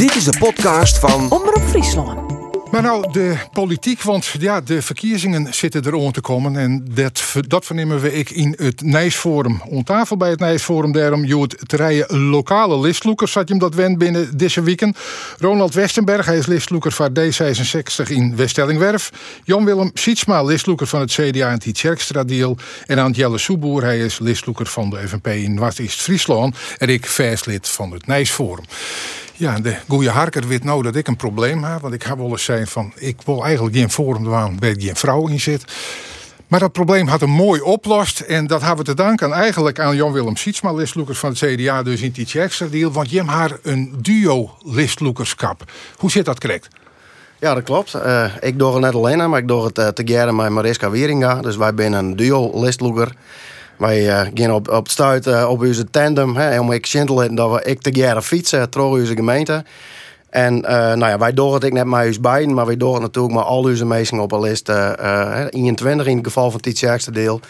Dit is de podcast van Omroep Friesland. Maar nou, de politiek, want ja, de verkiezingen zitten er om te komen. En dat, dat vernemen we ik in het Nijsforum. Om tafel bij het Nijsforum, daarom je het rijden lokale listloekers. Zat je hem dat wend binnen deze weekend. Ronald Westenberg, hij is listloeker van D66 in Westellingwerf. Jan-Willem Sietsma, listloeker van het CDA en het Tjerkstra-deal. En Antjelle Soeboer, hij is listloeker van de FNP in Noord-East-Friesland. En ik verslid van het Nijsforum. Ja, de goede harker weet nou dat ik een probleem heb. Want ik heb wel eens zijn van, ik wil eigenlijk geen forum waar geen vrouw in zit. Maar dat probleem had een mooi oplost. En dat hebben we te danken eigenlijk aan Jan-Willem Sietsma, listloekers van het CDA, dus in die extra deal. Want hebt haar een duo listloekerskap. Hoe zit dat correct? Ja, dat klopt. Uh, ik doe het net alleen, maar ik doe het uh, together met Mariska Wieringa. Dus wij zijn een duo listloeker. Wij uh, gaan op, op stuit uh, op onze tandem, hè, om ik dat we ik te jaren fietsen door onze gemeente. En uh, nou ja, wij doen het net maar eens beiden, maar wij het natuurlijk maar al onze mensen op een lijst. Uh, 21 in het geval van eerste deel.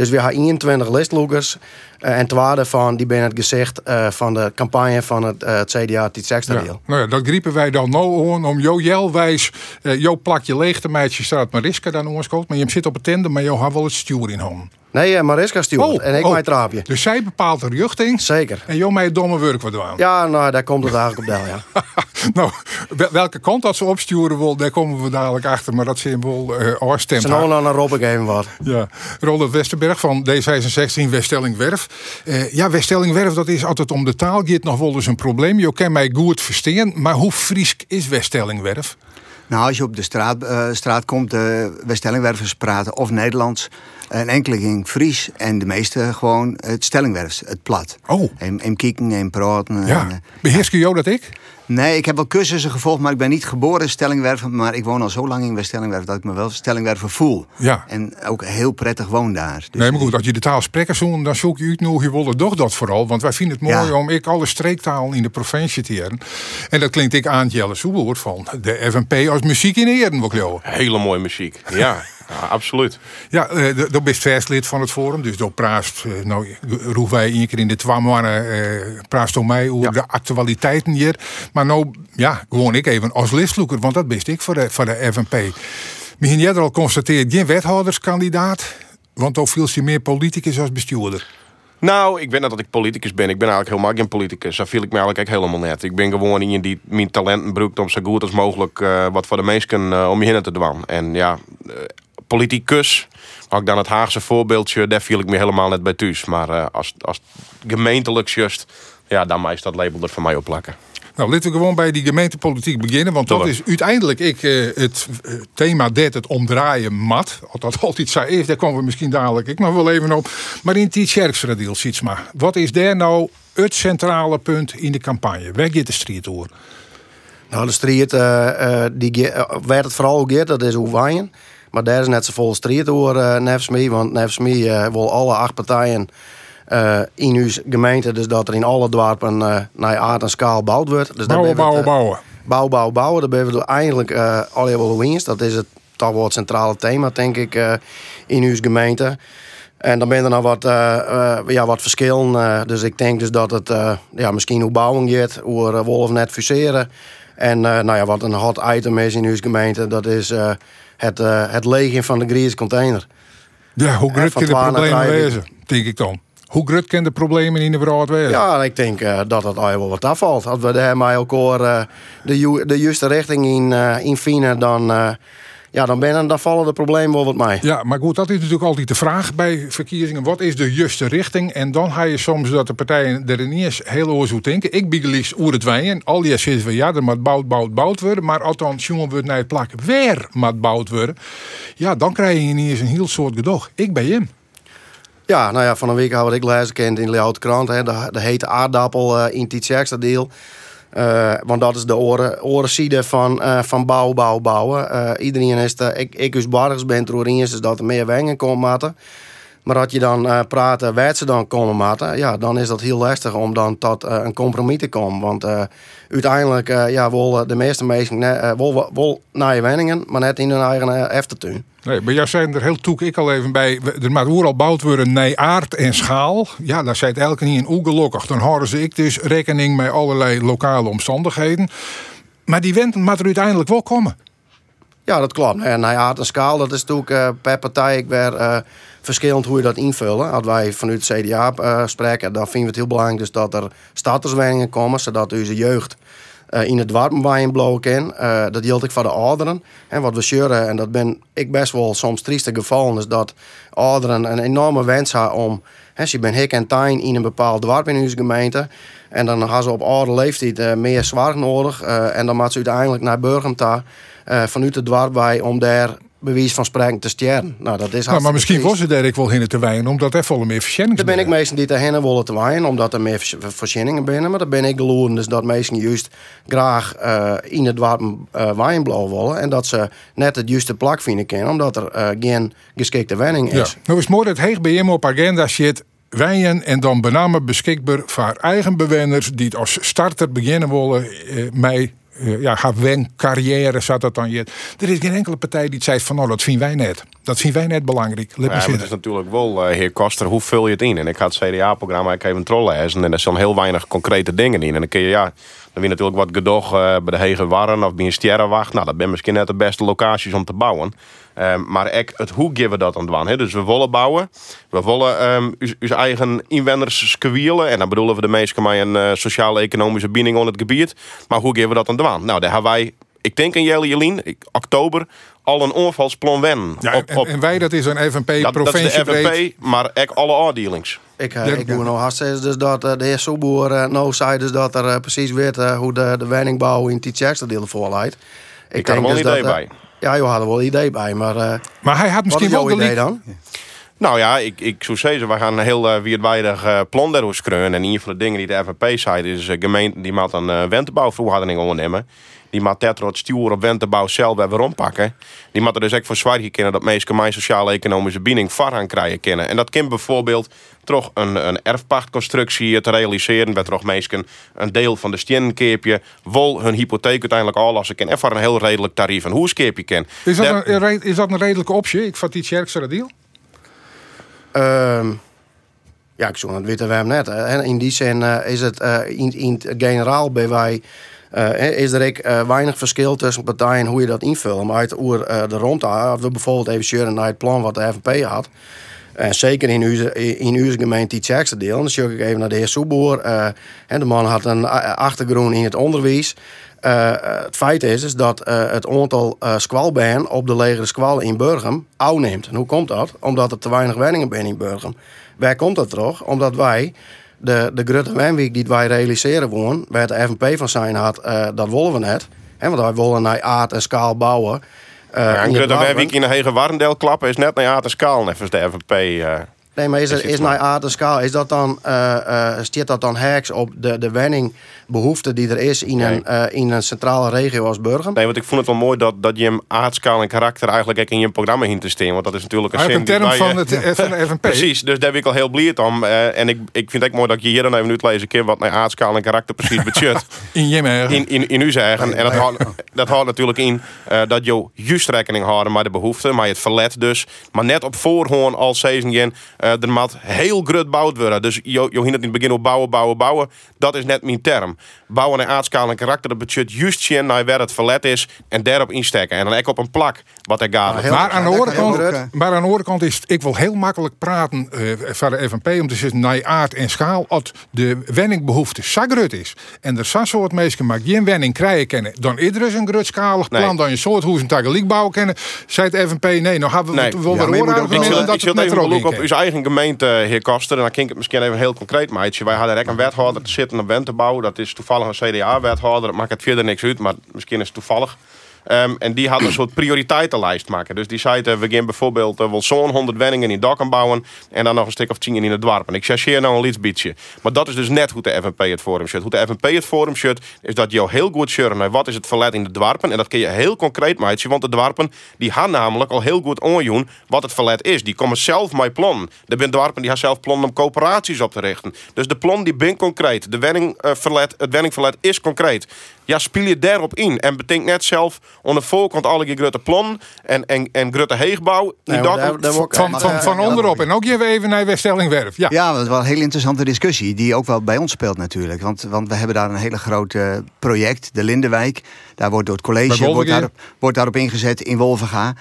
Dus we hebben 21 listloekers. Uh, en tweede van, die ben het gezicht uh, van de campagne van het, uh, het CDA ja. deel. Nou ja, dat griepen wij dan nou aan om jou jelwijs, jou plakje leeg te meidje staat Mariska dan oorskoot. Maar je zit op het tender, maar jou hebt wel het stuur in handen. Nee, Mariska stuurt oh, en ik oh. mijn traapje. Dus zij bepaalt de richting? Zeker. En jou mij domme werk wat doen? Ja, nou, daar komt het eigenlijk op deel, ja. nou, welke kant dat ze opsturen wil, daar komen we dadelijk achter. Maar dat wel uh, oorstemd. Ze nou aan een Rob even wat. Ja. Ronald Westerberg van D66 Weststellingwerf. Uh, ja, Weststellingwerf, dat is altijd om de taal. Je nog wel eens een probleem. Je kan mij goed verstaan. Maar hoe Friesk is Weststellingwerf? Nou, als je op de straat, uh, straat komt, uh, Weststellingwervers praten of Nederlands. Een enkele ging Fries en de meeste gewoon het Stellingwerfs, het plat. Oh. En, en kieken en praten. Ja. En, je jou dat ik? Nee, ik heb wel cursussen gevolgd, maar ik ben niet geboren in Stellingwerven. Maar ik woon al zo lang in West-Stellingwerven dat ik me wel Stellingwerven voel. Ja. En ook heel prettig woon daar. Dus nee, maar goed, als je de taal spreekt, dan zoek je uit nou, je wilde toch dat vooral. Want wij vinden het mooi ja. om ik alle streektaal in de provincie te hebben. En dat klinkt ik aan Jelle Soeboord van de FNP als muziek in Eren, wil ik Hele mooie muziek, ja. Ja, absoluut. Ja, uh, dat bent verslid van het forum. Dus dat praat, uh, nou, roepen wij één keer in de twaalf uh, praat om mij over ja. de actualiteiten hier. Maar nou, ja, gewoon ik even als listloeker, want dat best ik voor de, voor de FNP. Misschien jij er al constateert, geen wethouderskandidaat, want dan viel je meer politicus als bestuurder. Nou, ik weet net dat ik politicus ben. Ik ben eigenlijk helemaal geen politicus. Daar viel ik me eigenlijk helemaal net. Ik ben gewoon iemand die mijn talenten gebruikt om zo goed als mogelijk uh, wat voor de mensen uh, om je heen te doen. En ja, uh, politicus, ik dan het Haagse voorbeeldje, daar viel ik me helemaal net bij thuis. Maar als, als gemeentelijk just, ja, dan mag dat label er voor mij op plakken. Nou, laten we gewoon bij die gemeentepolitiek beginnen. Want dat is uiteindelijk ik, uh, het uh, thema dat het omdraaien mat. Dat altijd zo is, daar komen we misschien dadelijk ik nog wel even op. Maar in die Tjerksradil, Sietsma. Wat is daar nou het centrale punt in de campagne? Waar gaat de strijd door? Nou, de strijd, uh, die, waar het vooral gaat, dat is Oewaien. Maar daar is net zo vol strijd door, uh, nevens mij. Want nevens mij wil alle acht partijen... Uh, in uw gemeente, dus dat er in alle dorpen uh, naar aard en schaal gebouwd wordt. Dus bouwen, bouwen, het, uh, bouwen. Bouwen, bouwen, bouwen. Daar ben we eindelijk uh, al wel winst. Dat is het toch wel het centrale thema, denk ik, in uw gemeente. En dan ben er nog wat, ja, wat verschillen. dus ik denk dus dat het ja, misschien hoe bouwen gaat, hoe wolf net fuseren. En nou ja, wat een hot item is in uw gemeente, dat is het, het legen van de Griese container. Ja, hoe groot kan de problemen wezen, denk ik dan? Hoe groot kan de problemen in de wereld wezen? Ja, ik denk uh, dat het al wel wat afvalt. Als we daar met elkaar uh, de, ju de juiste richting in, uh, in vinden, dan, ja, dan, ben, dan vallen de problemen wel wat mee. Ja, maar goed, dat is natuurlijk altijd de vraag bij verkiezingen. Wat is de juiste richting? En dan ga je soms dat de partijen er niet eens heel zo denken. Ik liefst oer het wijn. Al die zitten van ja, er moet bouwd, bouwd, bouwd worden. Maar althans, jongen wordt naar het plak weer moet bouwd worden. Ja, dan krijg je niet eens een heel soort gedoog. Ik ben hem. Ja, nou ja, van een week had ik lezen kent in de Leeuwarden Krant. Hè, de, de hete aardappel uh, in extra deel. Uh, want dat is de oren, orenzijde van, uh, van bouwen, bouwen, bouwen. iedereen is de, ik, ik als bargers ben er is dat er meer wengen komen. Maar Maar als je dan uh, praat waar ze dan komen maten, ja, dan is dat heel lastig om dan tot een compromis te komen. Want uiteindelijk ja, willen de meeste mensen uh, wel naar je wenningen, maar net in hun eigen eftertuin. Nee, maar jij zijn er heel toek ik al even bij. Er moet al bouwd worden naar aard en schaal. Ja, daar zit elke niet in oegelokkig. Dan houden ze ik dus rekening met allerlei lokale omstandigheden. Maar die wenten moet er uiteindelijk wel komen. Ja, dat klopt. En naar aard en schaal, dat is natuurlijk per partij ik weer uh, verschillend hoe je dat invullen. Als wij vanuit het CDA uh, spreken, dan vinden we het heel belangrijk dus dat er starterswoningen komen, zodat onze jeugd uh, in het warm blauw ken. Uh, dat geldt ik voor de ouderen. En wat we zeuren, en dat ben ik best wel soms trieste gevallen, is dat ouderen een enorme wens hebben om. He, ze ben hik en tijn in een bepaald dorp in onze gemeente. En dan gaan ze op oude leeftijd meer zwaar nodig. en dan moeten ze uiteindelijk naar Burgum vanuit het dorp om daar bewijs van spreken te sterren. Nou, dat is nou, maar misschien was het ik wel hinnen te wijnen, omdat er volle meer voorzieningen Dan ben ik meestal die te hinnen willen te wijnen, omdat er meer voorzieningen binnen. Maar dan ben ik de loeren, dus dat meesten juist graag uh, in het warm uh, wijnblauw willen. En dat ze net het juiste plak vinden kunnen, omdat er uh, geen geschikte wenning is. Ja. Nou is mooi dat heeg bij hem op agenda zit wijnen en dan benamen beschikbaar voor eigen bewoners die het als starter beginnen willen eh, ja, gaat wen carrière zat dat dan je. Er is geen enkele partij die zegt van nou dat vinden wij net. Dat vinden wij net belangrijk. ja, het is natuurlijk wel, uh, heer Koster, hoe vul je het in? En ik had het CDA-programma ik even trollen en er zijn heel weinig concrete dingen in. En dan kun je ja, dan weer natuurlijk wat gedoog uh, bij de Hege Warren of bij een Sterrenwacht. Nou, dat ben misschien net de beste locaties om te bouwen. Um, maar ek, het hoe geven we dat aan het Dus we willen bouwen. We willen um, onze eigen inwoners skewielen. En dan bedoelen we de meeste met een uh, sociaal-economische binding aan het gebied. Maar hoe geven we dat aan de Nou, daar hebben wij, ik denk in Jelle Jelien, oktober, al een onvalsplan wen. Ja, op, op, en, wij, dat is een FNP provincie Dat is de FNP, maar ik alle afdelings. Ik, uh, ik doe nog hartstikke dus dat uh, de heer Soeboer nou zei dus dat er precies weet hoe de, de woningbouw in Tietjerkste deel voorleidt. Ik, ik kan er wel dus een idee bij. Ja, je had er wel idee bij, maar... Uh, maar hij had misschien wel de idee dan? Nou ja, ik, ik zou zeggen, we gaan een heel uh, wereldwijdig uh, plan daarover En een van de dingen die de FNP zei, is uh, gemeente die maakt een uh, wentebouwverordening ondernemen. Die maakt tetrot stuur op wentebouw zelf weer rondpakken. Die maakt er dus echt voor zwaar kennen dat mensen mijn sociaal-economische binding aan krijgen kennen. En dat kan bijvoorbeeld toch een, een erfpachtconstructie te realiseren. Bij toch mensen een deel van de steenkeepje wil hun hypotheek uiteindelijk al als ik en voor een heel redelijk tarief een hoeskeepje ken. Is dat, een, is dat een redelijke optie? Ik vat die sterkste deal. Um, ja, ik zou het weten we hem net. In die zin uh, is het uh, in, in het generaal bij wij uh, is er uh, weinig verschil tussen partijen hoe je dat invult. Maar uit oer, uh, de rond, of we bijvoorbeeld even sharen naar het plan wat de FNP had. En zeker in uw, in uw gemeente sterkste deel. dan zie ik even naar de heer Soeboer. de man had een achtergrond in het onderwijs. het feit is, is dat het aantal uh, op de legere squal in Burgum afneemt. En hoe komt dat? Omdat er te weinig woningen zijn in Burgum. Waar komt dat toch? Omdat wij de, de grote Wenweek die wij realiseren wonen, waar de FNP van zijn had, uh, dat willen we net. He, want wij willen naar aard en schaal bouwen. Uh, ja, een grote Wenweek in een hege warendeel klappen is net naar aard en schaal, net de FNP. Eh. Nee, maar is, het, is naar aard en schaal, is dat dan, uh, uh, dat dan heks op de, de wenningbehoefte die er is in, een, uh, in een centrale regio als Burgum? Nee, want ik vond het wel mooi dat, dat je hem aardschaal en karakter eigenlijk ook in je programma heen te steken. Want dat is natuurlijk een, een term van, het, van de FNP. Precies, dus daar ben ik al heel blij om. en ik, ik vind het ook mooi dat je hier dan even uitlezen kan wat naar aardschaal en karakter precies budget. in je in, in, in u zeggen. En dat houdt, dat houdt natuurlijk in dat je juist rekening houden met de behoeften, maar je het verlet dus. Maar net op voorhoorn al season uh, de mat heel grut bouwd worden. Dus je, je het in het begin op bouwen, bouwen, bouwen. Dat is net mijn term. Bouwen en aardschaal en karakter, dat budget juist zien naar waar het verlet is en daarop insteken. En dan ook op een plak wat er gaat. maar, aan de andere kant, maar aan de andere kant is ik wil heel makkelijk praten uh, van de FNP om te zeggen naar aard en schaal. Als de wenningbehoefte zo groot is en er zo'n soort mensen maar geen wenning krijgen kennen, dan is er een grutschalig plan, nee. dan je soort hoe ze een bouwen kennen. Zei de FNP, nee, nou hebben we nee. wel ja, weer Ik zit even op uw eigen gemeente, heer Koster, en dan kan ik het misschien even heel concreet meidje. Wij hadden een wethouder te zitten op Wentebouw. Dat is toevallig een CDA-wethouder. Maakt het verder niks uit, maar misschien is het toevallig. Ehm, en die had een soort prioriteitenlijst maken. Dus die zei, uh, we gaan bijvoorbeeld uh, wel zo'n 100 wenningen in Dokken bouwen. En dan nog een stuk of 10 in het dorp. ik chargeer nou een lidsbietje. Maar dat is dus net hoe de FNP het forum zit. Hoe de FNP het forum zit, is dat je heel goed naar wat is het verlet in de dwarpen. En dat kun je heel concreet maken. Want de dwarpen die gaan namelijk al heel goed onjoen wat het verlet is. Die komen zelf met plannen. De ben dwarpen die gaan zelf plannen om coöperaties op te richten. Dus de plan die ben concreet. De wenning, uh, verlet, het wenningverlet is concreet. Ja, speel je daarop in. En betekent net zelf aan de voorkant alle je grote plan en, en, en grote heegbouw. Nee, daar, daar van, van, van, onderop. En ook even naar Weststellingwerf. Ja, ja dat is wel een hele interessante discussie. Die ook wel bij ons speelt natuurlijk. Want, want we hebben daar een hele grote project, de Lindenwijk. Daar wordt door het college wordt daarop, wordt daarop ingezet in Wolvenga.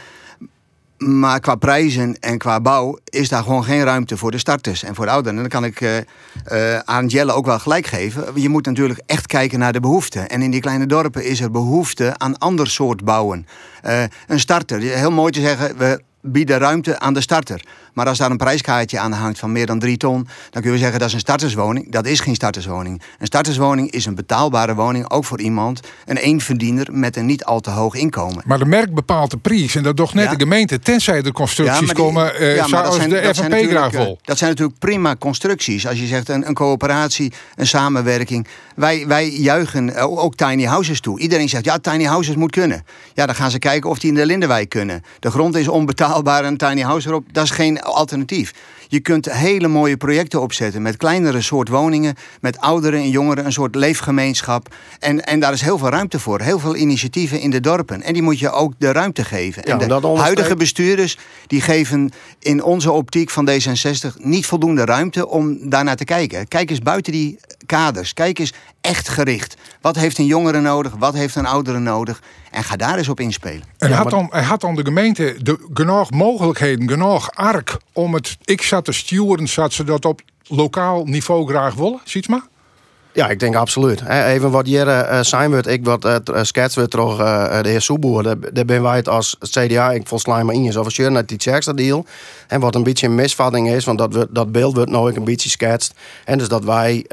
Maar qua prijzen en qua bouw is daar gewoon geen ruimte voor de starters en voor de ouderen. En dan kan ik uh, aan Jelle ook wel gelijk geven. Je moet natuurlijk echt kijken naar de behoeften. En in die kleine dorpen is er behoefte aan ander soort bouwen. Uh, een starter, heel mooi te zeggen, we bieden ruimte aan de starter. Maar als daar een prijskaartje aan hangt van meer dan drie ton, dan kun je zeggen dat is een starterswoning. Dat is geen starterswoning. Een starterswoning is een betaalbare woning, ook voor iemand, een eenverdiener met een niet al te hoog inkomen. Maar de merk bepaalt de prijs en dat toch net de gemeente, tenzij er constructies komen uh, ja, zoals zijn, de FNP graag wil. Dat zijn natuurlijk prima constructies. Als je zegt een, een coöperatie, een samenwerking. Wij, wij juichen ook tiny houses toe. Iedereen zegt ja, tiny houses moet kunnen. Ja, dan gaan ze kijken of die in de Lindenwijk kunnen. De grond is onbetaalbaar en een tiny house erop, dat is geen alternatief. Je kunt hele mooie projecten opzetten met kleinere soort woningen, met ouderen en jongeren, een soort leefgemeenschap. En, en daar is heel veel ruimte voor. Heel veel initiatieven in de dorpen. En die moet je ook de ruimte geven. en de huidige bestuurders die geven in onze optiek van D66 niet voldoende ruimte om daarnaar te kijken. Kijk eens buiten die kaders. Kijk eens echt gericht. Wat heeft een jongere nodig? Wat heeft een oudere nodig? En ga daar eens op inspelen. En had, dan, had dan de gemeente de, genoeg mogelijkheden, genoeg ark om het ik zat te sturen, zat ze dat op lokaal niveau graag willen? Ziet maar? Ja, ik denk absoluut. Even wat Jere zijn wordt, ik wat uh, schetsen we toch de heer Soeboer. Daar, ben wij het als CDA, ik volgens mij in je officieel naar die deal. En wat een beetje een misvatting is, want dat, dat beeld wordt nou een beetje schetst. En dus dat wij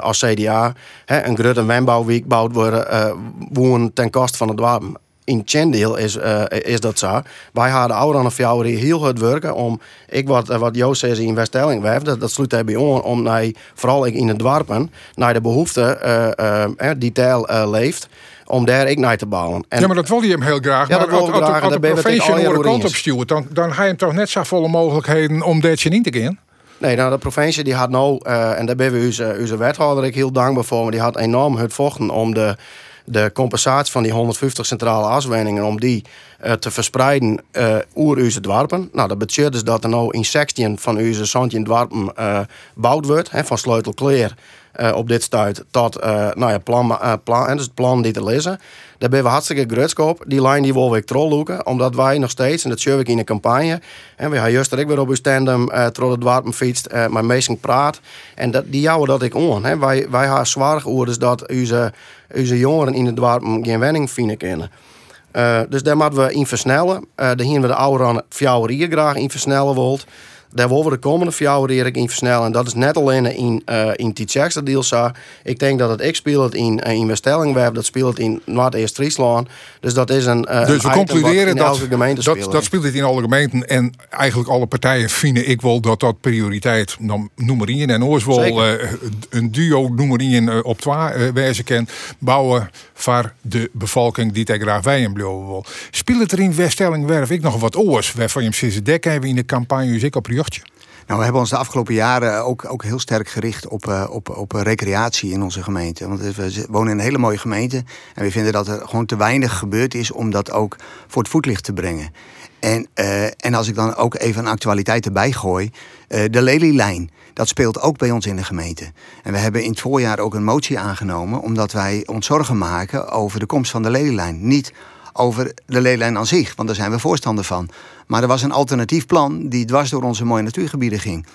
als CDA een grote wembouwweek bouwd worden, woon ten koste van het wapen in Chendeel is, uh, is dat zo. Wij hadden ouder aan fjouwer heel hard werken om, ik wat, wat Joost zei in Weststelling werf, dat, dat sluit hij bij on, om naar, vooral in het dorpen, naar de behoefte uh, uh, die taal leeft om daar ik naar te bouwen. En, ja, maar dat wil je hem heel graag. Ja, maar als, als, als, de provincie andere kant op stuurt, dan, dan ga je hem toch net zo volle mogelijkheden om dat je niet te gaan? Nee, nou, de provincie die had nou, en daar ben we onze, onze wethouder ik heel dankbaar voor, maar die had enorm het vochten om de de compensatie van die 150 centrale aswenningen om die uh, te verspreiden uh, oer dwarpen. Nou, dat betekent dus dat er nou in 16 van onze Santje dwarpen uh, wordt, van Sleutelkleer op dit stuit tot nou ja, plan, plan, en dus het plan die te lezen. Daar ben we hartstikke grutskoop. Die lijn die wil ik trolloeken, omdat wij nog steeds, en dat zie ik in de campagne, en we gaan juist ik weer op uw tandem uh, het dwarpen fietst, uh, met mensen praat. En dat, die jouwen dat ik on. Hè. Wij, wij hebben zwaar dus dat onze, jongeren in het dwarpen geen wenning vinden kunnen. Uh, dus daar moeten we in versnellen. Uh, daar hebben we de ouderen fjouwerier graag in versnellen wilt. Daar willen we de komende vier jaar in versnellen. En dat is net alleen in, uh, in die. Ik denk dat het ik speelt in, uh, in Westellingweb, dat speelt in Noord-Eerst-Friesland. Dus dat is een. Uh, dus we concluderen dat, gemeente dat, dat speelt het in alle gemeenten. En eigenlijk alle partijen vinden ik wel dat dat prioriteit, dan noem in en Oorswol, een duo noem in op twee wijze kan bouwen voor de bevolking die tegen graag wij in wil. Speelt er in Westellingwerf ik nog wat oors, waarvan je hem sinds de dek hebben in de campagne, dus ik op nou, we hebben ons de afgelopen jaren ook, ook heel sterk gericht op, uh, op, op recreatie in onze gemeente. Want we wonen in een hele mooie gemeente. En we vinden dat er gewoon te weinig gebeurd is om dat ook voor het voetlicht te brengen. En, uh, en als ik dan ook even een actualiteit erbij gooi. Uh, de Lelylijn, dat speelt ook bij ons in de gemeente. En we hebben in het voorjaar ook een motie aangenomen. Omdat wij ons zorgen maken over de komst van de Lelylijn. Niet over de leelijn aan zich, want daar zijn we voorstander van. Maar er was een alternatief plan die dwars door onze mooie natuurgebieden ging.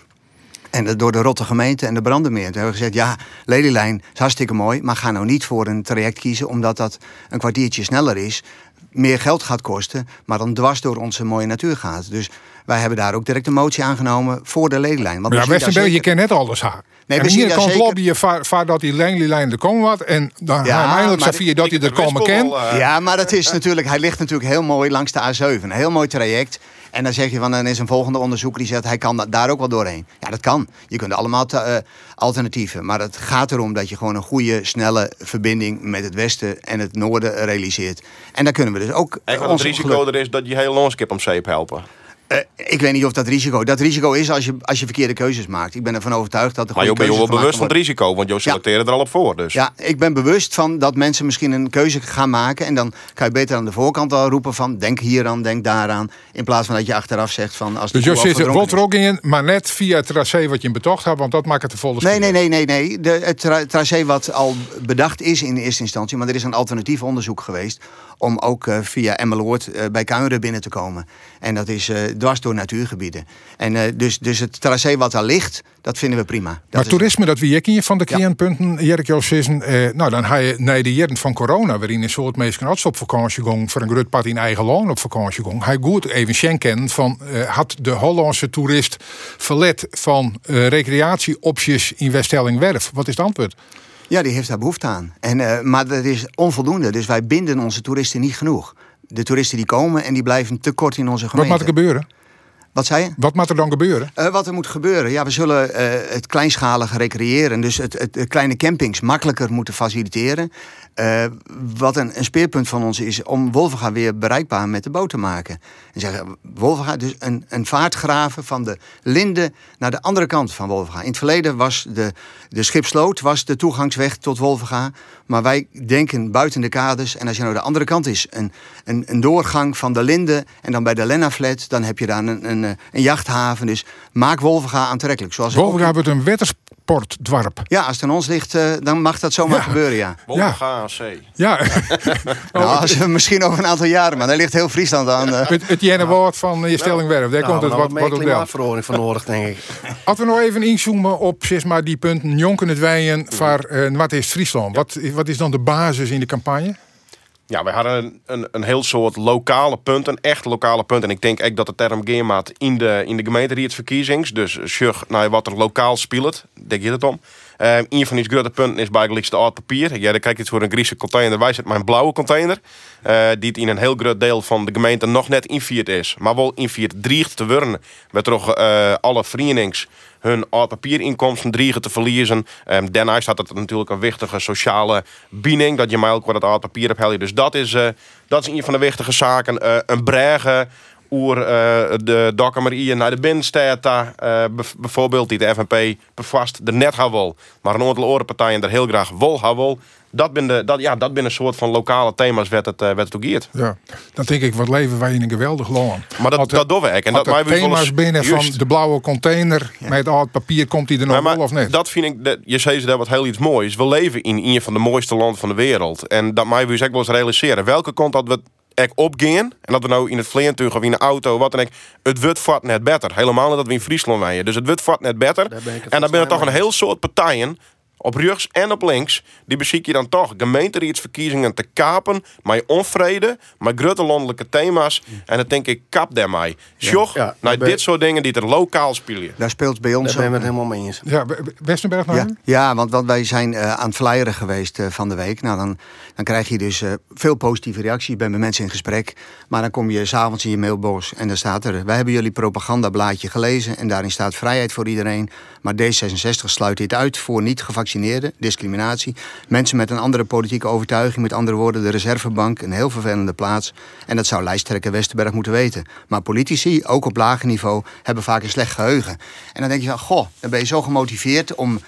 En door de Rotte gemeente en de Brandenmeer. Toen hebben we gezegd, ja, Lelylijn is hartstikke mooi... maar ga nou niet voor een traject kiezen... omdat dat een kwartiertje sneller is meer geld gaat kosten, maar dan dwars door onze mooie natuur gaat. Dus wij hebben daar ook direct een motie aangenomen voor de ledenlijn. Want we Ja, Westenberg, je kent net alles haar. Nee, en we aan zien de daar kant zeker- lobby je vaar, vaar dat die lijn er komen wat. En dan Ja, uiteindelijk maar zie je dat hij er komen kan. eh, Ja, maar dat is natuurlijk, hij ligt natuurlijk heel mooi langs de A7. Een heel mooi traject. En dan zeg je van, dan is een volgende onderzoeker die zegt, hij kan da- daar ook wel doorheen. Ja, dat kan. Je kunt allemaal te- eh, alternatieven. Maar het gaat erom dat je gewoon een goede, snelle verbinding met het westen en het noorden realiseert. En daar kunnen we dus ook. En eh, het risico geluk- er is dat je hele landschap om zeep helpen. Eh, ik weet niet of dat risico. Dat risico is als je, als je verkeerde keuzes maakt. Ik ben ervan overtuigd dat er Maar je bent je wel bewust van het risico, want je selecteert er al op voor. Dus. Ja, ik ben bewust van dat mensen misschien een keuze gaan maken. En dan kan je beter aan de voorkant al roepen van... denk hier aan, denk daaraan. In plaats van dat je achteraf zegt van... Als de Dus je zit er wat in, maar net via het tracé wat je in betocht hebt, want dat maakt het de volle Nee, nee, nee, nee. nee. De, het tra- tracé wat al bedacht is in de eerste instantie... maar er is een alternatief onderzoek geweest... om ook eh, via Emmeloord eh, bij Kuineren binnen te komen. En dat is eh, dwars door natuurgebieden. En eh, dus, dus het tracé wat daar ligt, dat vinden we prima. Dat Maar is- toerisme, dat wie in van de Ja. kernpunten, Jerk Joost Sissen, eh, nou dan ga je naar de jaren van corona, waarin een soort mensen als op vakantie gong, voor een groot pad in eigen land op vakantie gong. Hij goed even schenken van, eh, had de Hollandse toerist verlet van eh, recreatieopties in Weststellingwerf? Wat is het antwoord? Ja, die heeft daar behoefte aan. En, eh, maar dat is onvoldoende. Dus wij binden onze toeristen niet genoeg. De toeristen die komen en die blijven te kort in onze Wat gemeente. moet er gebeuren? Wat zei je? Wat moet er dan gebeuren? Eh, wat er moet gebeuren? Ja, we zullen eh, het kleinschalige recreëren. Dus het, het, kleine campings makkelijker moeten faciliteren. Eh, wat een, een speerpunt van ons is om Wolvenga weer bereikbaar met de boot te maken. En zeggen, Wolvenga, dus een, een vaartgraven van de Linde naar de andere kant van Wolvenga. In het verleden was de, de Schipsloot was de toegangsweg tot Wolvenga. Maar wij denken buiten de kaders. En als je nou de andere kant is, een, een, een doorgang van de Linde en dan bij de Lennaflat, dan heb je daar een, een, eh, een jachthaven. Dus maak Wolvenga aantrekkelijk. Zoals ook- wordt een wettersportdwarp. ja, als het aan ons ligt, eh, dan mag dat zomaar Ja. gebeuren, ja. Wolvenga aan zee. Ja, Nou, als, misschien over een aantal jaren, maar daar ligt heel Friesland aan. eh. het, het jenne woord van je Stellingwerf, daar Nou, komt het wat, meer wat op wel. klimaatverordening van nodig, denk ik. Als we nog even inzoomen op zeg maar, die punten jonken het wijen eh, wat is Friesland? Wat, wat is dan de basis in de campagne? Ja, wij hadden een, een, een heel soort lokale punten, echt lokale punten. En ik denk echt dat de term geermaat in de, in de gemeenteraadsverkiezings. Dus zeg naar wat er lokaal speelt, denk je het om. Eh, een van die grote punten is bijgelijks de oud papier. Ja, dan kijk je voor een Griekse container. Wij zetten mijn blauwe container. eh, die in een heel groot deel van de gemeente nog net invierd is. Maar wel invierd dreigt te worden. Met toch eh, alle verenigings hun oud papierinkomsten dreigen te verliezen. Um, daarnaast had het natuurlijk een wichtige sociale binding. Dat je mij ook wat het oud papier hebt. Dus dat is, eh, dat is een van de wichtige zaken. Een bregen oer eh, de dokkemerieën naar de binnenstad. daar, eh, bijvoorbeeld die de FNP bevast er net wil. Maar een aantal andere partijen er heel graag wel haar wil. Dat ben de, dat, ja, dat ben een soort van lokale thema's werd het, eh, werd het. Ja, dan denk ik, wat leven wij in een geweldig land. Maar dat, Had de- dat doen we. En dat wel thema's binnen Juist. van de blauwe container met oud papier, komt die er nog wel of niet? Dat vind ik, dat, je zei ze daar wat heel iets moois. We leven in een van de mooiste landen van de wereld. En dat mij dus ook wel eens realiseren. Welke kant dat we echt opgaan. En dat we nou in het vliegtuig of in de auto, wat dan ook. Het wordt vat net beter. Helemaal niet dat we in Friesland wijden. Dus het wordt vat net ik het En dan ben volgens toch een heel soort partijen. Op rechts en op links. Die beziek je dan toch gemeenteraadsverkiezingen te kapen. Met onvrede. Met grote landelijke thema's. En dan denk ik, kap daarmee. Sjoch, Ja, naar ben- dit soort dingen die er lokaal spelen. Daar speelt bij ons Daar ben ik ook- het helemaal mee eens. Ja, Westenberg nog Ja, ja want, want wij zijn eh, aan het flyeren geweest eh, van de week. Nou, dan, dan krijg je dus eh, veel positieve reacties. Je bent met mensen in gesprek. Maar dan kom je s'avonds in je mailbox en dan staat er... wij hebben jullie propagandablaadje gelezen... en daarin staat vrijheid voor iedereen. Maar D66 sluit dit uit voor discriminatie. Mensen met een andere politieke overtuiging... met andere woorden, de reservebank, een heel vervelende plaats. En dat zou lijsttrekker Westerberg moeten weten. Maar politici, ook op lager niveau, hebben vaak een slecht geheugen. En dan denk je van, goh, dan ben je zo gemotiveerd om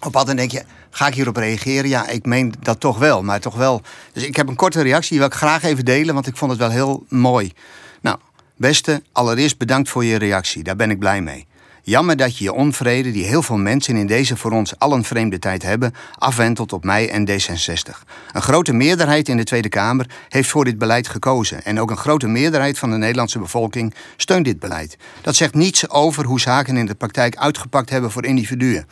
op pad en denk je, ga ik hierop reageren? Ja, ik meen dat toch wel, maar toch wel. Dus ik heb een korte reactie, die wil ik graag even delen, want ik vond het wel heel mooi. Nou, beste, allereerst bedankt voor je reactie, daar ben ik blij mee. Jammer dat je je onvrede, die heel veel mensen in deze voor ons allen vreemde tijd hebben, afwentelt op mij en D66. Een grote meerderheid in de Tweede Kamer heeft voor dit beleid gekozen. En ook een grote meerderheid van de Nederlandse bevolking steunt dit beleid. Dat zegt niets over hoe zaken in de praktijk uitgepakt hebben voor individuen.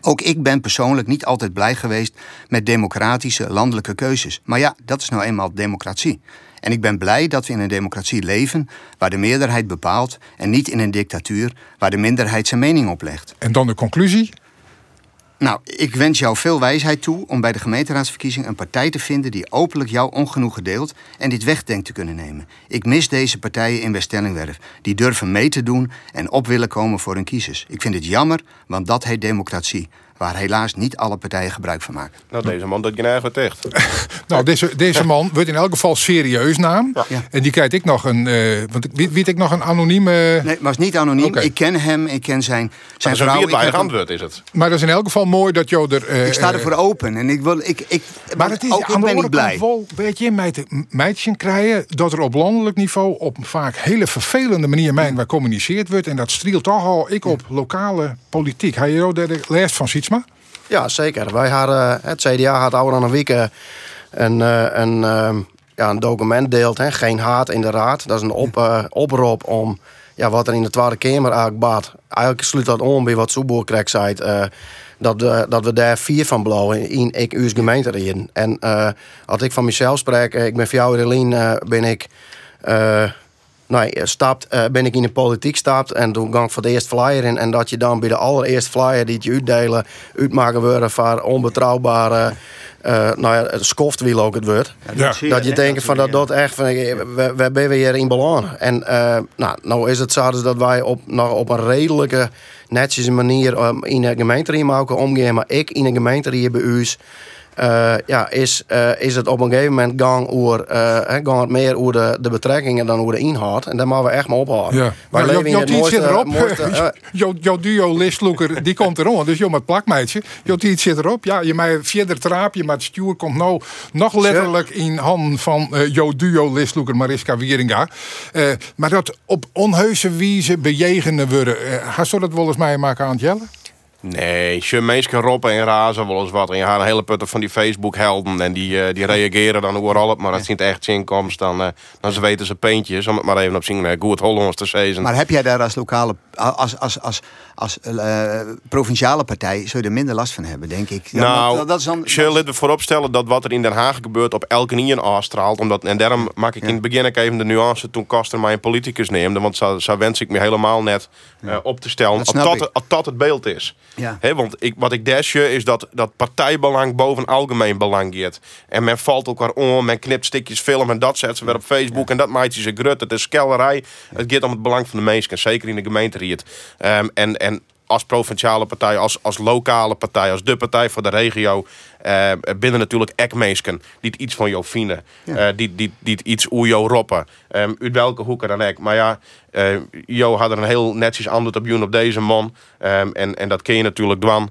Ook ik ben persoonlijk niet altijd blij geweest met democratische landelijke keuzes. Maar ja, dat is nou eenmaal democratie. En ik ben blij dat we in een democratie leven waar de meerderheid bepaalt en niet in een dictatuur waar de minderheid zijn mening oplegt. En dan de conclusie. Nou, ik wens jou veel wijsheid toe om bij de gemeenteraadsverkiezing een partij te vinden die openlijk jouw ongenoegen deelt en dit weg denkt te kunnen nemen. Ik mis deze partijen in West-Stellingwerf, die durven mee te doen en op willen komen voor hun kiezers. Ik vind het jammer, want dat heet democratie waar helaas niet alle partijen gebruik van maken. Nou, deze man dat je eigenlijk echt. nou, deze, deze man wordt in elk geval serieus naam. Ja. En die krijg ik nog een. Uh, want weet, weet ik nog een anonieme. Nee, maar is niet anoniem. Okay. Ik ken hem, ik ken zijn, zijn maar vrouw. Maar antwoord is het. Maar dat is in elk geval mooi dat jou er. Uh, ik sta ervoor open en ik wil. Ik, ik, maar het is ook aan ben ik blij. Wel, weet je, met meidje krijgen dat er op landelijk niveau op een vaak hele vervelende manier mijn waar communiceerd wordt. En dat strielt toch al ik op lokale politiek. Heb je de les van Ja, zeker. Wij hadden, het CDA had ouder dan een week een, een, ja, een document deelt. Geen haat in de raad. Dat is een op, oproep om ja, wat er in de Tweede Kamer eigenlijk baat. Eigenlijk sluit dat om bij wat Soeboer krijgt zei. Dat, we, dat we daar vier van blauwen in ik uw gemeente in. En als ik van mezelf spreek, ik ben voor jou Relien, ben ik nou, stapt, uh, ben ik in de politiek stapt en toen gang ik voor de eerste flyer in. En dat je dan bij de allereerste flyer die je uitdelen, uitmaken worden van onbetrouwbare. Uh, nou ja, skoft wil ook het woord. Ja, dat je denkt van dat dat echt van we, we ben weer in belang. En uh, nou, nou is het zo dus dat wij op, nog op een redelijke, netjes manier um, in de gemeente mogen omgaan. Maar ik in de gemeente hier bij u uh, ja, is, uh, is het op een gegeven moment gang, oer, uh, gang het meer over de, de betrekkingen dan over de inhoud. En daar moeten we echt maar ophouden. Ja. Wij leven in het mooiste... Zit erop. mooiste duo listlooker, die komt erom. Dus joh, met plakmeidje. Jouw tijd zit erop. Ja, je mij verder traapje, maar het stuur komt nou nog letterlijk in handen van uh, jouw duo listlooker Mariska Wieringa. maar dat op onheuse wijze bejegenen worden. Ga je dat wel eens mij maken aan het jellen? Nee, je mensen roppen en razen wel eens wat. En je gaat een hele putten van die Facebook-helden. En die, uh, die reageren dan overal op. Maar als het echt inkomst, dan, uh, dan ze weten ze peentjes. Om het maar even op zien uh, goed Hollands te zeggen. Maar heb jij daar als lokale, als, als, als, als provinciale partij, zou je er minder last van hebben, denk ik? Dan, nou, dat, dat is dan, je er vooropstellen dat wat er in Den Haag gebeurt op elke nier afstraalt. Omdat, en daarom maak ik in het begin ook even de nuance toen Kaster mij een politicus neemde. Want zo, zo wens ik me helemaal net op te stellen. Als dat, dat het beeld is. Ja. want ik, wat ik desje is dat, dat partijbelang boven algemeen belang gaat. En men valt elkaar om, men knipt stukjes film en dat zet ze weer op Facebook. En dat maakt ze grut. Het is skellerij. Het gaat om het belang van de mensen, zeker in de gemeente. Um, en, en als provinciale partij, als, als lokale partij, als de partij voor de regio. Uh, binnen natuurlijk ekmeesken die het iets van jou vinden. Ja. Uh, die, die, die iets oer jou roppen. Um, uit welke hoeken dan ook. Maar ja, uh, Jo had er een heel netjes antwoord op op deze man. Um, en, en dat ken je natuurlijk dwan.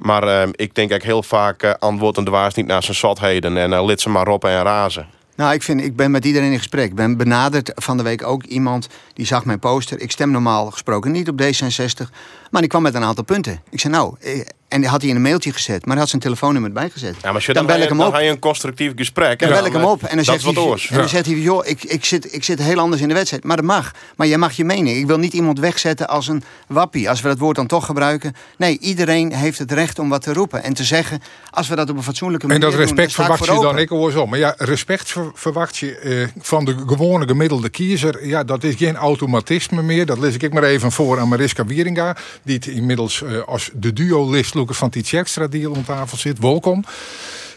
Maar um, ik denk eigenlijk heel vaak antwoorden de waars niet naar zijn zatheden. En lid ze maar roppen en razen. Nou, ik, vind, ik ben met iedereen in gesprek. Ik ben benaderd van de week ook iemand die zag mijn poster. Ik stem normaal gesproken niet op D66. Maar die kwam met een aantal punten. Ik zei, nou, eh, en had hij in een mailtje gezet, maar hij had zijn telefoonnummer bijgezet. Ja, maar dan, dan bel ik hem op. Dan ga je een constructief gesprek. Dan bel ik hem op en dan zegt hij, en dan zegt hij, joh, ik, ik, zit, ik zit heel anders in de wedstrijd. Maar dat mag. Maar jij mag je mening. Ik wil niet iemand wegzetten als een wappie, als we dat woord dan toch gebruiken. Nee, iedereen heeft het recht om wat te roepen en te zeggen, als we dat op een fatsoenlijke manier doen. En dat respect verwacht je dan ik hoor zo. Maar ja, respect verwacht je eh, van de gewone gemiddelde kiezer. Ja, dat is geen automatisme meer. Dat lees ik maar even voor aan Mariska Wieringa die het inmiddels uh, als de van die Extra deal om tafel zit. Welkom.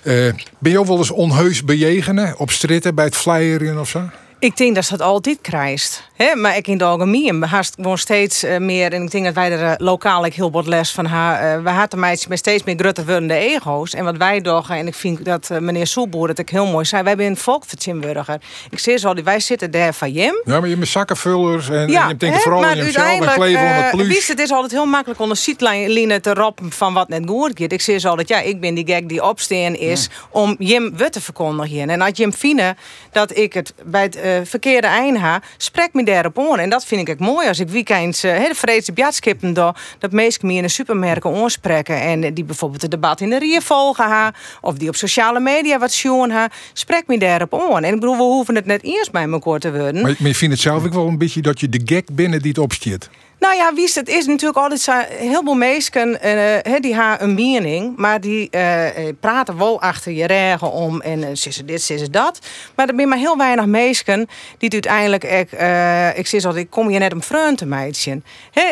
Uh, ben je ook wel eens onheus bejegenen op stritten bij het flyeren of zo? Ik denk dat dat altijd krijgt. He, maar ik in de algemeen haast gewoon steeds uh, meer. En ik denk dat wij er uh, lokaal ik heel wat les van haar. Uh, we hadden meisjes met steeds meer groter wordende ego's. En wat wij doen, en ik vind dat meneer Soelboer het ook heel mooi zei. Wij zijn een volksvertegenwoordiger. Ik zeg zo, wij zitten daar van Jim. Ja, maar je met zakkenvullers en, ja, en je denkt vooral aan jezelf en kleven uh, het plus. het is altijd heel makkelijk om de zietlijnen te roppen van wat net goed gaat. Ik zeg zo dat ja, ik ben die gek die opsteen is om Jim wat te verkondigen. En als Jim vinden dat ik het bij het verkeerde eind ha, spreek me daarop aan. En dat vind ik mooi als ik weekends uh, de vreedse bjatskippen door dat mensen meer in de supermerken aanspreken en die bijvoorbeeld het debat in de rier volgen ha, of die op sociale media wat zien ha, spreek me daarop aan. En ik bedoel, we hoeven het net eerst bij elkaar te worden. Maar, je vindt het zelf ook wel een beetje dat je de gek binnen die het opstiert. Nou ja, wie is het is natuurlijk altijd heel veel mensen uh, die hebben een mening, maar die uh, praten wel achter je regen om en uh, ze dit, ze dat. Maar er zijn maar heel weinig mensen die uiteindelijk, ik, uh, ik zeg altijd, ik kom hier net om vreun te meidje.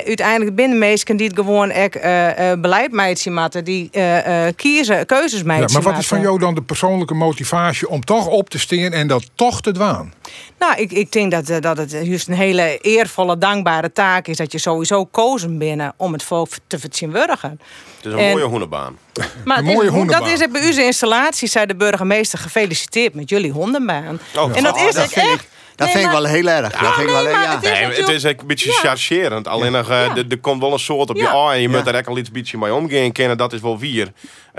Uiteindelijk binnen mensen die het gewoon ik beleid meidje maken, die kiezen, keuzes meidje ja, Maar wat is van jou dan de persoonlijke motivatie om toch op te stingen en dat toch te doen? Nou, ik, ik denk dat, dat het juist een hele eervolle, dankbare taak is dat je sowieso kozen binnen om het volk te vertegenwoordigen. Het is een mooie hondenbaan. Maar een mooie is, dat is het bij uw installatie, zei de burgemeester, gefeliciteerd met jullie hondenbaan. Oh, en dat is het echt. Dat vind ik wel heel erg. dat vind ik wel, ja. Het is, nee, het is een beetje ja. chargerend. Alleen nog, uh, er komt wel een soort op je oor en je moet er echt al iets beetje mee omgaan kennen. Dat is wel vier.